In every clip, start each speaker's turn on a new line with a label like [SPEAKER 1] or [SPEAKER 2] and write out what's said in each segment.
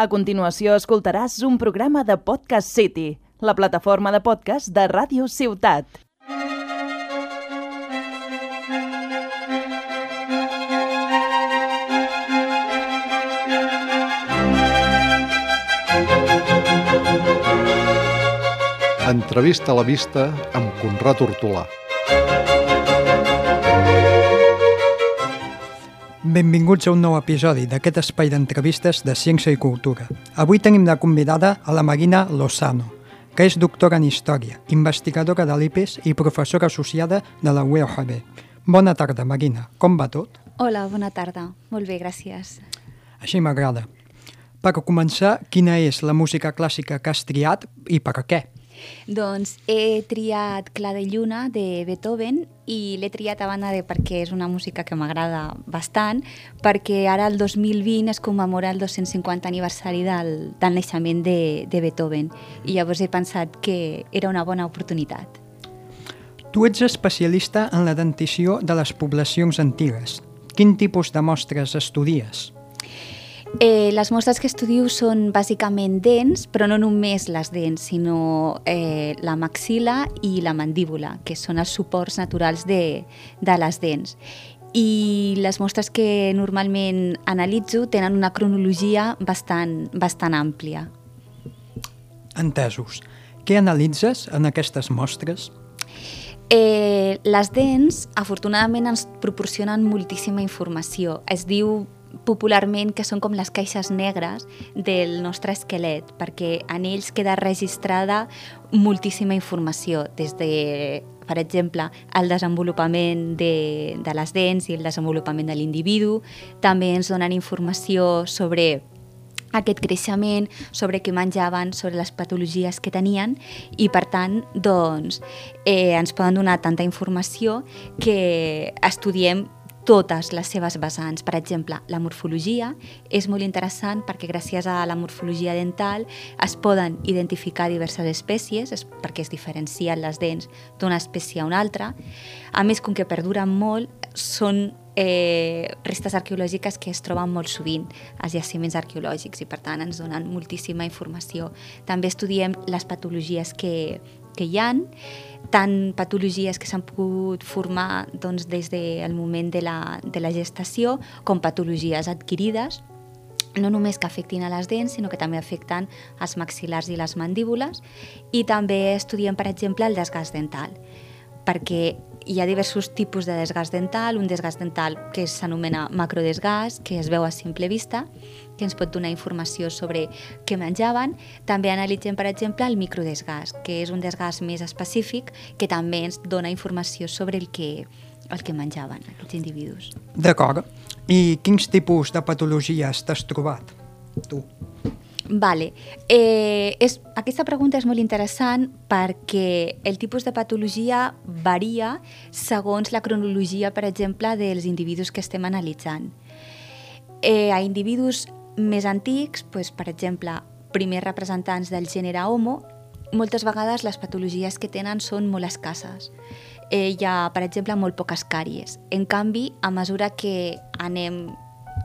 [SPEAKER 1] A continuació escoltaràs un programa de Podcast City, la plataforma de podcast de Ràdio Ciutat.
[SPEAKER 2] Entrevista a la vista amb Conrad Hortolà.
[SPEAKER 3] Benvinguts a un nou episodi d'aquest espai d'entrevistes de ciència i cultura. Avui tenim de convidada a la Marina Lozano, que és doctora en Història, investigadora de l'IPES i professora associada de la UEOHB. Bona tarda, Marina. Com va tot?
[SPEAKER 4] Hola, bona tarda. Molt bé, gràcies.
[SPEAKER 3] Així m'agrada. Per començar, quina és la música clàssica que has triat i per què?
[SPEAKER 4] Doncs he triat Cla de Lluna de Beethoven i l'he triat a banda de perquè és una música que m'agrada bastant, perquè ara el 2020 es commemora el 250 aniversari del, del naixement de, de Beethoven i llavors he pensat que era una bona oportunitat.
[SPEAKER 3] Tu ets especialista en la dentició de les poblacions antigues. Quin tipus de mostres estudies?
[SPEAKER 4] Eh, les mostres que estudio són bàsicament dents, però no només les dents, sinó eh, la maxila i la mandíbula, que són els suports naturals de, de les dents. I les mostres que normalment analitzo tenen una cronologia bastant, bastant àmplia.
[SPEAKER 3] Entesos. Què analitzes en aquestes mostres?
[SPEAKER 4] Eh, les dents, afortunadament, ens proporcionen moltíssima informació. Es diu popularment que són com les caixes negres del nostre esquelet, perquè en ells queda registrada moltíssima informació, des de, per exemple, el desenvolupament de, de les dents i el desenvolupament de l'individu. També ens donen informació sobre aquest creixement, sobre què menjaven, sobre les patologies que tenien i per tant doncs, eh, ens poden donar tanta informació que estudiem totes les seves vessants. Per exemple, la morfologia és molt interessant perquè gràcies a la morfologia dental es poden identificar diverses espècies perquè es diferencien les dents d'una espècie a una altra. A més, com que perduren molt, són eh, restes arqueològiques que es troben molt sovint als jaciments arqueològics i per tant ens donen moltíssima informació. També estudiem les patologies que, que hi han, tant patologies que s'han pogut formar doncs, des del moment de la, de la gestació com patologies adquirides, no només que afectin a les dents, sinó que també afecten els maxil·lars i les mandíbules. I també estudiem, per exemple, el desgast dental perquè hi ha diversos tipus de desgast dental, un desgast dental que s'anomena macrodesgast, que es veu a simple vista, que ens pot donar informació sobre què menjaven. També analitzem, per exemple, el microdesgast, que és un desgast més específic que també ens dona informació sobre el que, el que menjaven aquests individus.
[SPEAKER 3] D'acord. I quins tipus de patologies t'has trobat, tu?
[SPEAKER 4] Vale. Eh, és, aquesta pregunta és molt interessant perquè el tipus de patologia varia segons la cronologia, per exemple, dels individus que estem analitzant. Eh, a individus més antics, doncs, per exemple, primers representants del gènere Homo, moltes vegades les patologies que tenen són molt escasses. Eh, hi ha, per exemple, molt poques càries. En canvi, a mesura que anem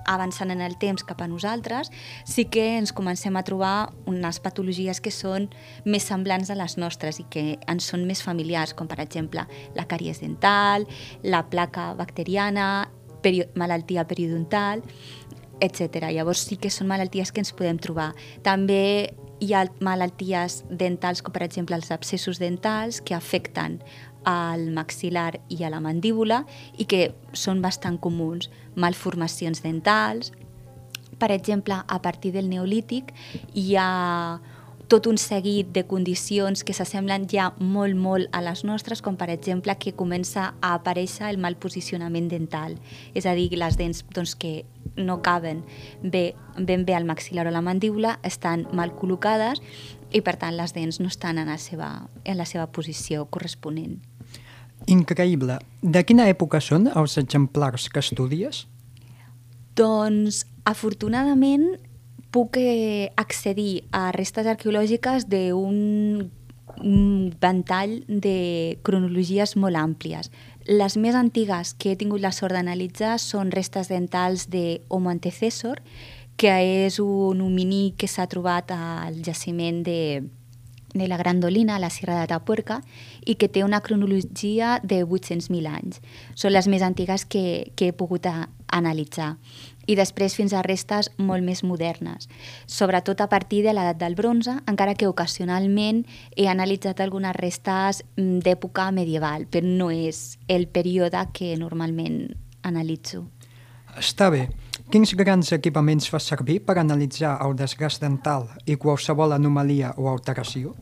[SPEAKER 4] avançant en el temps cap a nosaltres, sí que ens comencem a trobar unes patologies que són més semblants a les nostres i que ens són més familiars, com per exemple la càries dental, la placa bacteriana, peri malaltia periodontal, etc. Llavors sí que són malalties que ens podem trobar. També hi ha malalties dentals, com per exemple els abscessos dentals, que afecten al maxil·lar i a la mandíbula i que són bastant comuns. Malformacions dentals, per exemple, a partir del neolític hi ha tot un seguit de condicions que s'assemblen ja molt, molt a les nostres, com per exemple que comença a aparèixer el mal posicionament dental, és a dir, les dents doncs, que no caben bé, ben bé al maxil·lar o la mandíbula estan mal col·locades i per tant les dents no estan en la seva, en la seva posició corresponent.
[SPEAKER 3] Increïble. De quina època són els exemplars que estudies?
[SPEAKER 4] Doncs, afortunadament, puc eh, accedir a restes arqueològiques d'un ventall de cronologies molt àmplies. Les més antigues que he tingut la sort d'analitzar són restes dentals de Homo antecessor, que és un hominí que s'ha trobat al jaciment de, de la Grandolina, a la Sierra de Tapuerca, i que té una cronologia de 800.000 anys. Són les més antigues que, que he pogut a, analitzar. I després fins a restes molt més modernes, sobretot a partir de l'edat del bronze, encara que ocasionalment he analitzat algunes restes mm, d'època medieval, però no és el període que normalment analitzo.
[SPEAKER 3] Està bé. Quins grans equipaments fas servir per analitzar el desgast dental i qualsevol anomalia o alteració?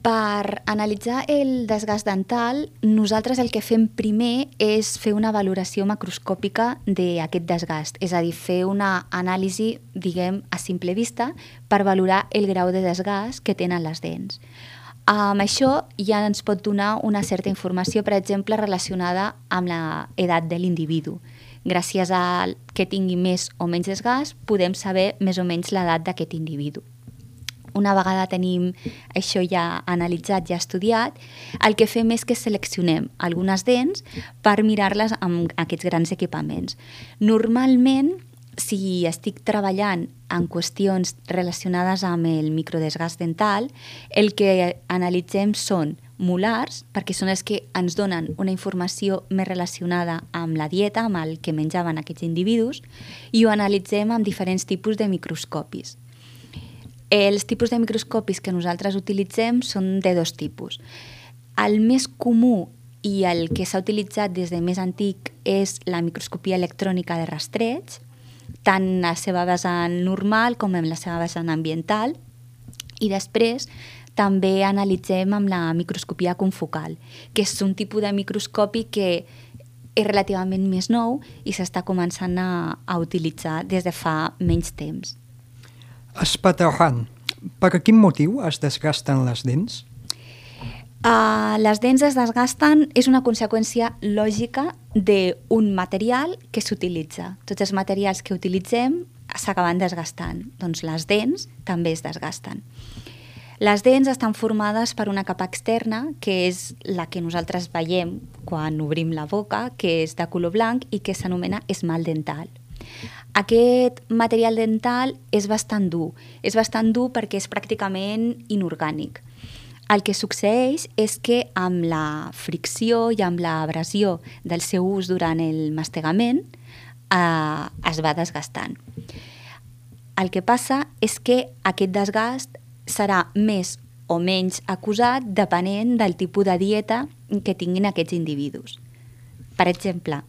[SPEAKER 4] Per analitzar el desgast dental, nosaltres el que fem primer és fer una valoració macroscòpica d'aquest desgast, és a dir, fer una anàlisi, diguem, a simple vista per valorar el grau de desgast que tenen les dents. Amb això ja ens pot donar una certa informació, per exemple, relacionada amb l'edat de l'individu. Gràcies a que tingui més o menys desgast, podem saber més o menys l'edat d'aquest individu una vegada tenim això ja analitzat, ja estudiat, el que fem és que seleccionem algunes dents per mirar-les amb aquests grans equipaments. Normalment, si estic treballant en qüestions relacionades amb el microdesgast dental, el que analitzem són molars, perquè són els que ens donen una informació més relacionada amb la dieta, amb el que menjaven aquests individus, i ho analitzem amb diferents tipus de microscopis. Els tipus de microscopis que nosaltres utilitzem són de dos tipus. El més comú i el que s'ha utilitzat des de més antic és la microscopia electrònica de rastreig, tant la seva vessant normal com en la seva vessant ambiental, i després també analitzem amb la microscopia confocal, que és un tipus de microscopi que és relativament més nou i s'està començant a, a utilitzar des de fa menys temps.
[SPEAKER 3] Espatarrant, per quin motiu es desgasten les dents?
[SPEAKER 4] Uh, les dents es desgasten és una conseqüència lògica d'un material que s'utilitza. Tots els materials que utilitzem s'acaben desgastant. Doncs les dents també es desgasten. Les dents estan formades per una capa externa, que és la que nosaltres veiem quan obrim la boca, que és de color blanc i que s'anomena esmalt dental. Aquest material dental és bastant dur. És bastant dur perquè és pràcticament inorgànic. El que succeeix és que amb la fricció i amb l'abrasió del seu ús durant el mastegament eh, es va desgastant. El que passa és que aquest desgast serà més o menys acusat depenent del tipus de dieta que tinguin aquests individus. Per exemple,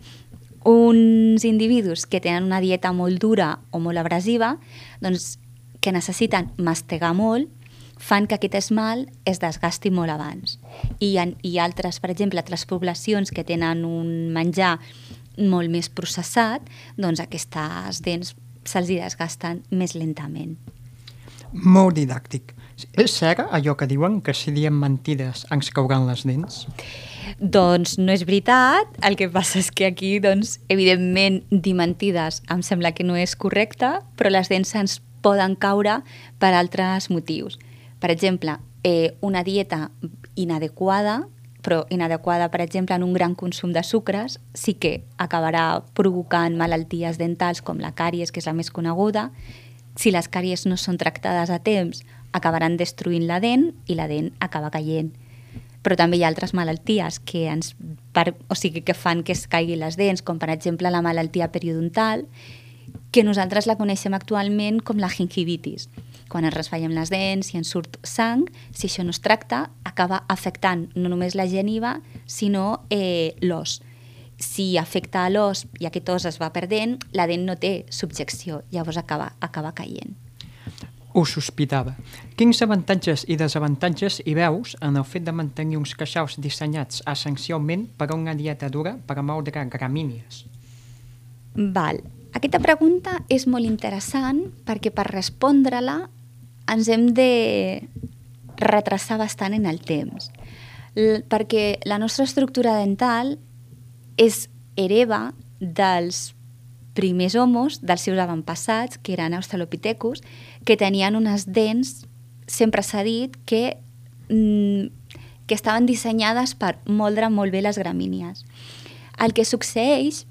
[SPEAKER 4] uns individus que tenen una dieta molt dura o molt abrasiva, doncs, que necessiten mastegar molt, fan que aquest esmalt es desgasti molt abans. I, en, i altres, per exemple, altres poblacions que tenen un menjar molt més processat, doncs aquestes dents se'ls desgasten més lentament.
[SPEAKER 3] Molt didàctic. És cert allò que diuen que si diem mentides ens cauran les dents?
[SPEAKER 4] Doncs no és veritat, el que passa és que aquí, doncs, evidentment, dir mentides em sembla que no és correcte, però les dents ens poden caure per altres motius. Per exemple, eh, una dieta inadequada, però inadequada, per exemple, en un gran consum de sucres, sí que acabarà provocant malalties dentals com la càries, que és la més coneguda. Si les càries no són tractades a temps, acabaran destruint la dent i la dent acaba caient però també hi ha altres malalties que, ens, per, o sigui, que fan que es caiguin les dents, com per exemple la malaltia periodontal, que nosaltres la coneixem actualment com la gingivitis. Quan ens rasfallem les dents i ens surt sang, si això no es tracta, acaba afectant no només la geniva, sinó eh, l'os. Si afecta a l'os i aquest os es va perdent, la dent no té subjecció, llavors acaba, acaba caient.
[SPEAKER 3] Ho sospitava. Quins avantatges i desavantatges hi veus en el fet de mantenir uns queixals dissenyats essencialment per a una dieta dura per a moldre gramínies?
[SPEAKER 4] Val. Aquesta pregunta és molt interessant perquè per respondre-la ens hem de retrasar bastant en el temps. L perquè la nostra estructura dental és hereva dels primers homos, dels seus avantpassats, que eren australopithecus, que tenien unes dents, sempre s'ha dit, que, mm, que estaven dissenyades per moldre molt bé les gramínies. El que succeeix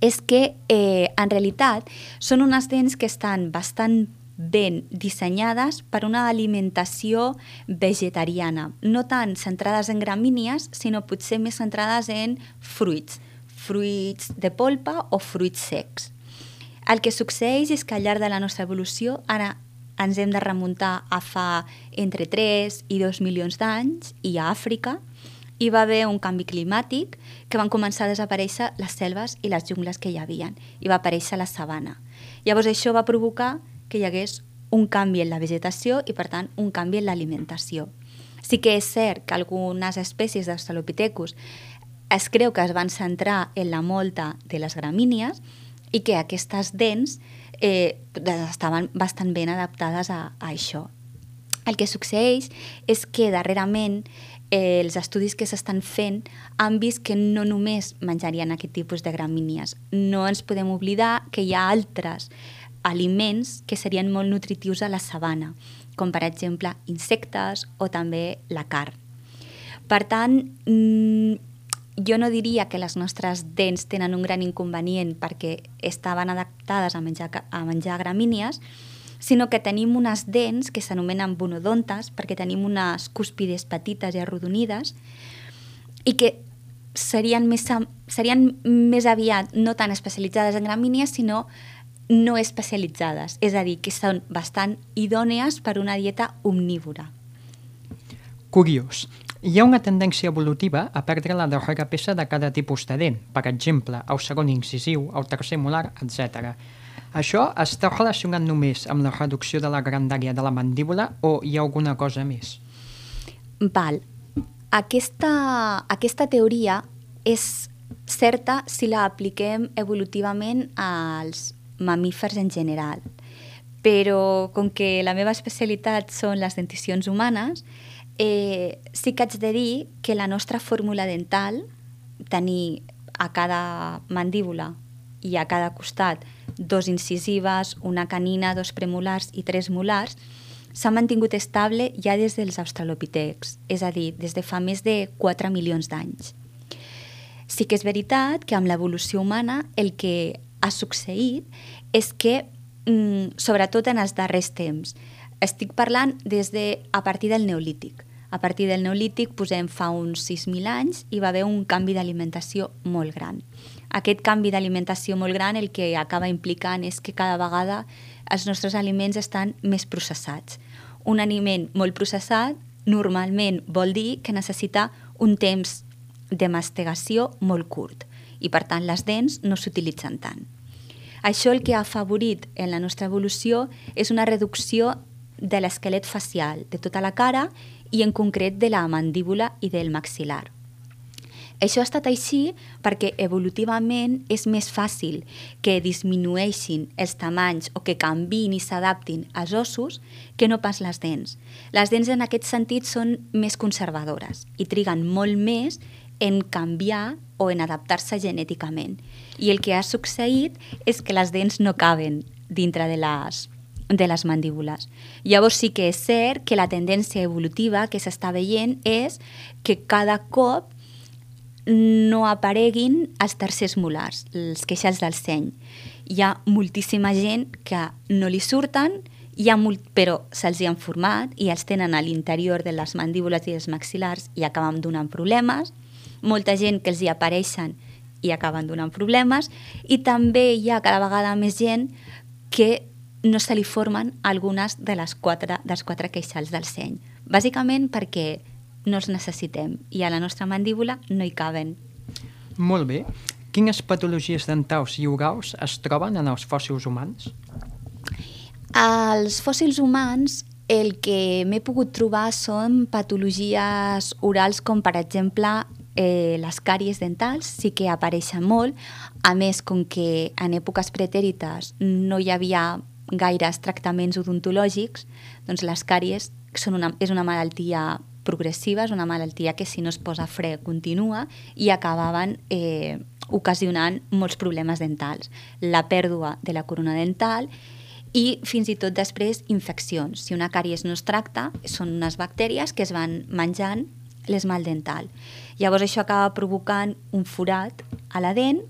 [SPEAKER 4] és que eh, en realitat són unes dents que estan bastant ben dissenyades per una alimentació vegetariana, no tant centrades en gramínies, sinó potser més centrades en fruits, fruits de polpa o fruits secs. El que succeeix és que al llarg de la nostra evolució ara ens hem de remuntar a fa entre 3 i 2 milions d'anys i a Àfrica hi va haver un canvi climàtic que van començar a desaparèixer les selves i les jungles que hi havien i va aparèixer la sabana. Llavors això va provocar que hi hagués un canvi en la vegetació i, per tant, un canvi en l'alimentació. Sí que és cert que algunes espècies d'Australopithecus es creu que es van centrar en la molta de les gramínies i que aquestes dents eh, estaven bastant ben adaptades a, a això. El que succeeix és que darrerament eh, els estudis que s'estan fent han vist que no només menjarien aquest tipus de gramínies. No ens podem oblidar que hi ha altres aliments que serien molt nutritius a la sabana, com per exemple insectes o també la carn. Per tant, mm, jo no diria que les nostres dents tenen un gran inconvenient perquè estaven adaptades a menjar, a menjar gramínies, sinó que tenim unes dents que s'anomenen bonodontes perquè tenim unes cúspides petites i arrodonides i que serien més, serien més aviat no tan especialitzades en gramínies, sinó no especialitzades, és a dir, que són bastant idònees per una dieta omnívora.
[SPEAKER 3] Curiós. Hi ha una tendència evolutiva a perdre la darrera peça de cada tipus de dent, per exemple, el segon incisiu, el tercer molar, etc. Això està relacionat només amb la reducció de la grandària de la mandíbula o hi ha alguna cosa més?
[SPEAKER 4] Val. Aquesta, aquesta teoria és certa si la apliquem evolutivament als mamífers en general. Però com que la meva especialitat són les denticions humanes, eh, sí que haig de dir que la nostra fórmula dental, tenir a cada mandíbula i a cada costat dos incisives, una canina, dos premolars i tres molars, s'ha mantingut estable ja des dels australopitecs, és a dir, des de fa més de 4 milions d'anys. Sí que és veritat que amb l'evolució humana el que ha succeït és que, mm, sobretot en els darrers temps, estic parlant des de a partir del Neolític. A partir del Neolític, posem fa uns 6.000 anys, hi va haver un canvi d'alimentació molt gran. Aquest canvi d'alimentació molt gran el que acaba implicant és que cada vegada els nostres aliments estan més processats. Un aliment molt processat normalment vol dir que necessita un temps de mastegació molt curt i per tant les dents no s'utilitzen tant. Això el que ha afavorit en la nostra evolució és una reducció de l'esquelet facial, de tota la cara i en concret de la mandíbula i del maxilar. Això ha estat així perquè evolutivament és més fàcil que disminueixin els tamanys o que canvin i s'adaptin als ossos que no pas les dents. Les dents en aquest sentit són més conservadores i triguen molt més en canviar o en adaptar-se genèticament. I el que ha succeït és que les dents no caben dintre de les, de les mandíbules. Llavors sí que és cert que la tendència evolutiva que s'està veient és que cada cop no apareguin els tercers molars, els queixals del seny. Hi ha moltíssima gent que no li surten, hi ha molt, però se'ls han format i els tenen a l'interior de les mandíbules i els maxilars i acaben donant problemes molta gent que els hi apareixen i acaben donant problemes i també hi ha cada vegada més gent que no se li formen algunes de les quatre, dels quatre queixals del seny. Bàsicament perquè no els necessitem i a la nostra mandíbula no hi caben.
[SPEAKER 3] Molt bé. Quines patologies dentals i orals es troben en els fòssils humans?
[SPEAKER 4] Els fòssils humans el que m'he pogut trobar són patologies orals com per exemple eh, les càries dentals sí que apareixen molt, a més, com que en èpoques pretèrites no hi havia gaires tractaments odontològics, doncs les càries són una, és una malaltia progressiva, és una malaltia que si no es posa fre continua i acabaven eh, ocasionant molts problemes dentals. La pèrdua de la corona dental i fins i tot després infeccions. Si una càries no es tracta, són unes bactèries que es van menjant l'esmalt dental. Llavors això acaba provocant un forat a la dent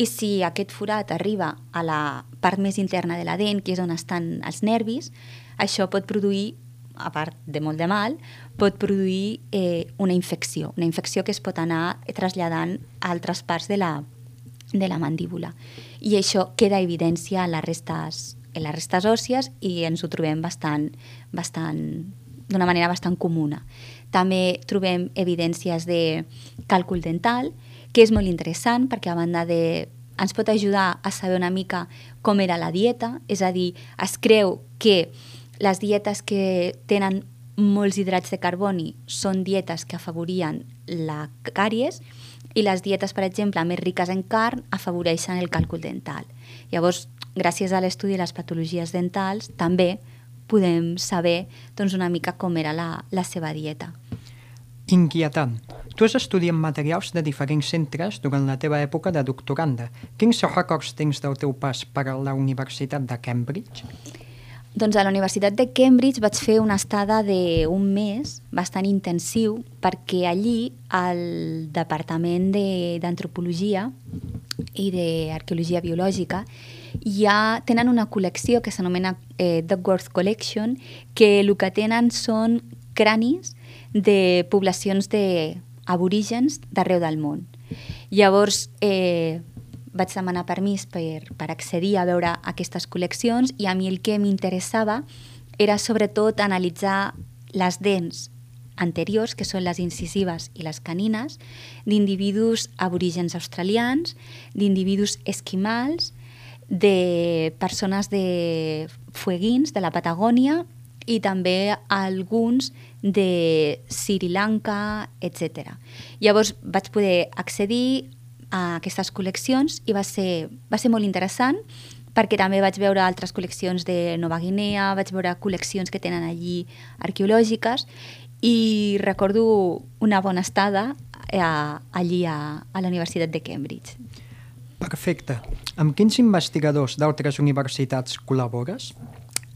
[SPEAKER 4] i si aquest forat arriba a la part més interna de la dent, que és on estan els nervis, això pot produir a part de molt de mal, pot produir eh, una infecció, una infecció que es pot anar traslladant a altres parts de la, de la mandíbula. I això queda evidència en les restes, en les restes òssies i ens ho trobem bastant, bastant d'una manera bastant comuna. També trobem evidències de càlcul dental, que és molt interessant perquè a banda de ens pot ajudar a saber una mica com era la dieta, és a dir, es creu que les dietes que tenen molts hidrats de carboni són dietes que afavorien la càries i les dietes, per exemple, més riques en carn afavoreixen el càlcul dental. Llavors, gràcies a l'estudi de les patologies dentals, també podem saber doncs, una mica com era la, la seva dieta.
[SPEAKER 3] Inquietant. Tu has estudiat materials de diferents centres durant la teva època de doctoranda. Quins records tens del teu pas per a la Universitat de Cambridge?
[SPEAKER 4] Doncs a la Universitat de Cambridge vaig fer una estada d'un mes bastant intensiu perquè allí al Departament d'Antropologia i d'Arqueologia Biològica ja tenen una col·lecció que s'anomena eh, Duckworth Collection que el que tenen són cranis de poblacions d'aborígens d'arreu del món. Llavors, eh, vaig demanar permís per, per accedir a veure aquestes col·leccions i a mi el que m'interessava era sobretot analitzar les dents anteriors, que són les incisives i les canines, d'individus aborígens australians, d'individus esquimals, de persones de fueguins de la Patagònia i també alguns de Sri Lanka, etc. Llavors vaig poder accedir a aquestes col·leccions i va ser, va ser molt interessant perquè també vaig veure altres col·leccions de Nova Guinea, vaig veure col·leccions que tenen allí arqueològiques i recordo una bona estada a, eh, allí a, a la Universitat de Cambridge.
[SPEAKER 3] Perfecte. Amb quins investigadors d'altres universitats col·labores?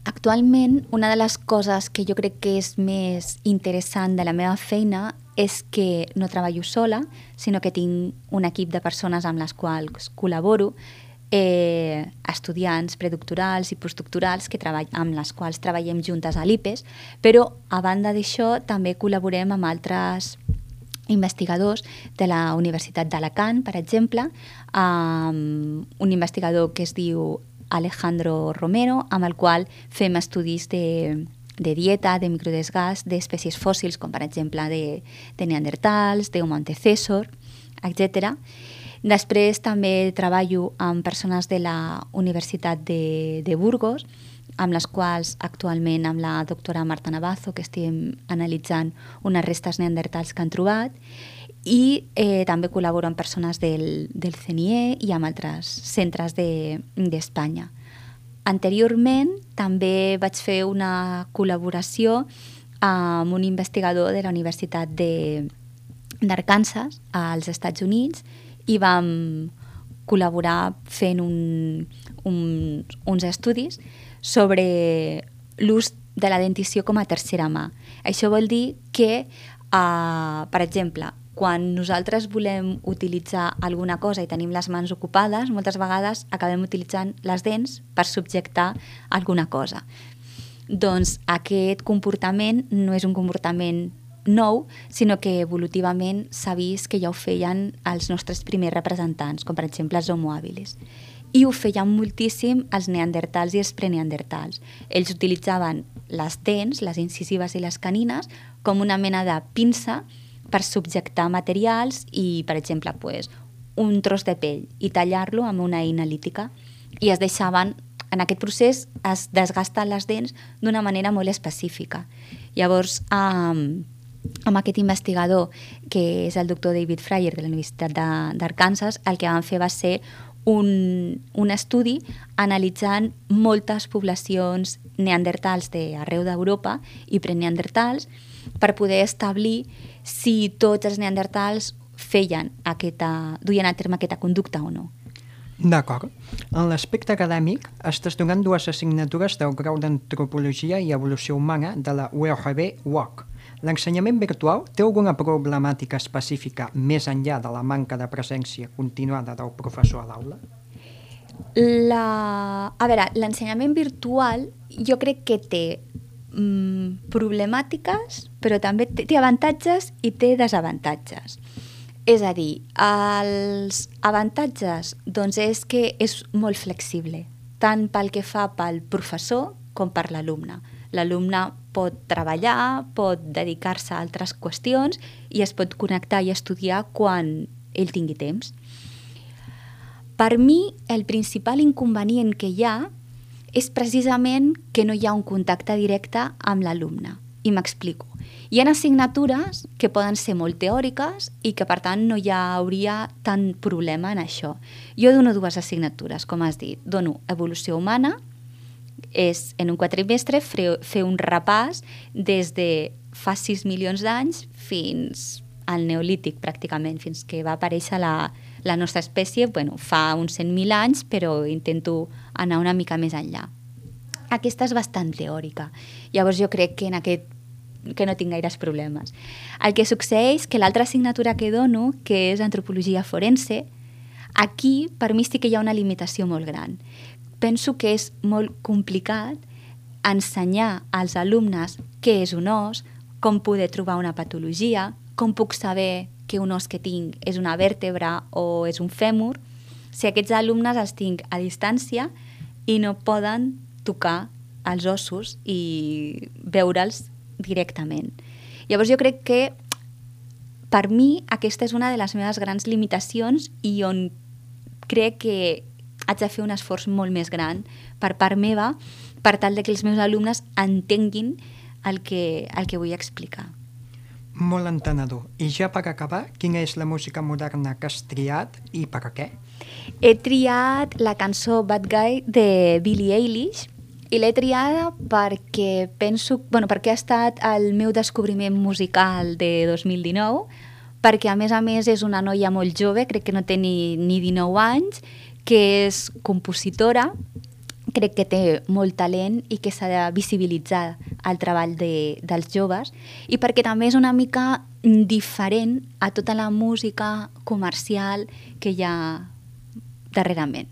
[SPEAKER 4] Actualment, una de les coses que jo crec que és més interessant de la meva feina és que no treballo sola, sinó que tinc un equip de persones amb les quals col·laboro, eh, estudiants predoctorals i postdoctorals que treball, amb les quals treballem juntes a l'IPES, però a banda d'això també col·laborem amb altres investigadors de la Universitat d'Alacant, per exemple, amb un investigador que es diu Alejandro Romero, amb el qual fem estudis de de dieta, de microdesgast d'espècies fòssils, com per exemple de, de neandertals, d'Homo antecessor, etc. Després també treballo amb persones de la Universitat de, de Burgos, amb les quals actualment amb la doctora Marta Navazo, que estem analitzant unes restes neandertals que han trobat, i eh, també col·laboro amb persones del, del CNIE i amb altres centres d'Espanya. De, Anteriorment també vaig fer una col·laboració amb un investigador de la Universitat d'Arkansas als Estats Units i vam col·laborar fent un, un, uns estudis sobre l'ús de la dentició com a tercera mà. Això vol dir que, uh, per exemple, quan nosaltres volem utilitzar alguna cosa i tenim les mans ocupades, moltes vegades acabem utilitzant les dents per subjectar alguna cosa. Doncs aquest comportament no és un comportament nou, sinó que evolutivament s'ha vist que ja ho feien els nostres primers representants, com per exemple els homo habilis. I ho feien moltíssim els neandertals i els preneandertals. Ells utilitzaven les dents, les incisives i les canines, com una mena de pinça per subjectar materials i, per exemple, pues, un tros de pell i tallar-lo amb una eina lítica. I es deixaven, en aquest procés, es desgasten les dents d'una manera molt específica. Llavors, um, amb aquest investigador, que és el doctor David Fryer de la Universitat d'Arkansas, el que van fer va ser un, un estudi analitzant moltes poblacions neandertals d'arreu d'Europa i preneandertals per poder establir si tots els neandertals feien aquesta, duien a terme aquesta conducta o no.
[SPEAKER 3] D'acord. En l'aspecte acadèmic, estàs donant dues assignatures del grau d'Antropologia i Evolució Humana de la URB UOC, L'ensenyament virtual té alguna problemàtica específica més enllà de la manca de presència continuada del professor a l'aula?
[SPEAKER 4] La... A veure, l'ensenyament virtual jo crec que té mm, problemàtiques, però també té, té avantatges i té desavantatges. És a dir, els avantatges doncs, és que és molt flexible, tant pel que fa pel professor com per l'alumne. L'alumne pot treballar, pot dedicar-se a altres qüestions i es pot connectar i estudiar quan ell tingui temps. Per mi, el principal inconvenient que hi ha és precisament que no hi ha un contacte directe amb l'alumne. I m'explico. Hi ha assignatures que poden ser molt teòriques i que, per tant, no hi hauria tant problema en això. Jo dono dues assignatures, com has dit. Dono evolució humana, és en un quadrimestre fer un repàs des de fa 6 milions d'anys fins al neolític, pràcticament, fins que va aparèixer la, la nostra espècie bueno, fa uns 100.000 anys, però intento anar una mica més enllà. Aquesta és bastant teòrica. Llavors jo crec que en aquest que no tinc gaires problemes. El que succeeix que l'altra assignatura que dono, que és antropologia forense, aquí per mi sí que hi ha una limitació molt gran. Penso que és molt complicat ensenyar als alumnes què és un os, com poder trobar una patologia, com puc saber que un os que tinc és una vèrtebra o és un fèmur, si aquests alumnes els tinc a distància i no poden tocar els ossos i veure'ls directament. Llavors jo crec que per mi aquesta és una de les meves grans limitacions i on crec que haig de fer un esforç molt més gran per part meva per tal de que els meus alumnes entenguin el que, el que vull explicar.
[SPEAKER 3] Molt entenedor. I ja per acabar, quina és la música moderna que has triat i per què?
[SPEAKER 4] He triat la cançó Bad Guy de Billie Eilish i l'he triada perquè penso, bueno, perquè ha estat el meu descobriment musical de 2019, perquè a més a més és una noia molt jove, crec que no té ni, ni 19 anys, que és compositora, crec que té molt talent i que s'ha de visibilitzar el treball de, dels joves i perquè també és una mica diferent a tota la música comercial que hi ha darrerament.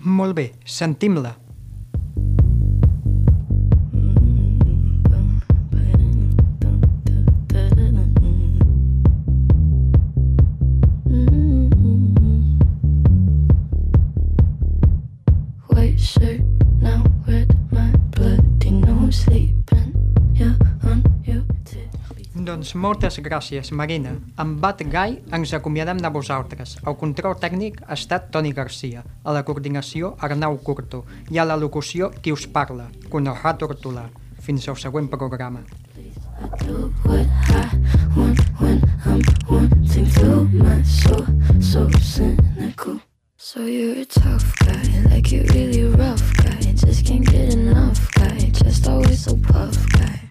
[SPEAKER 3] Molt bé, sentim-la. Doncs moltes gràcies, Marina. Amb Bat Guy ens acomiadem de vosaltres. El control tècnic ha estat Toni Garcia, a la coordinació Arnau Curto i a la locució qui us parla, Conorrat Hortolà. Fins al següent programa. So you're a tough guy, like you really rough guy. Just can't get enough guy, just always so puff guy.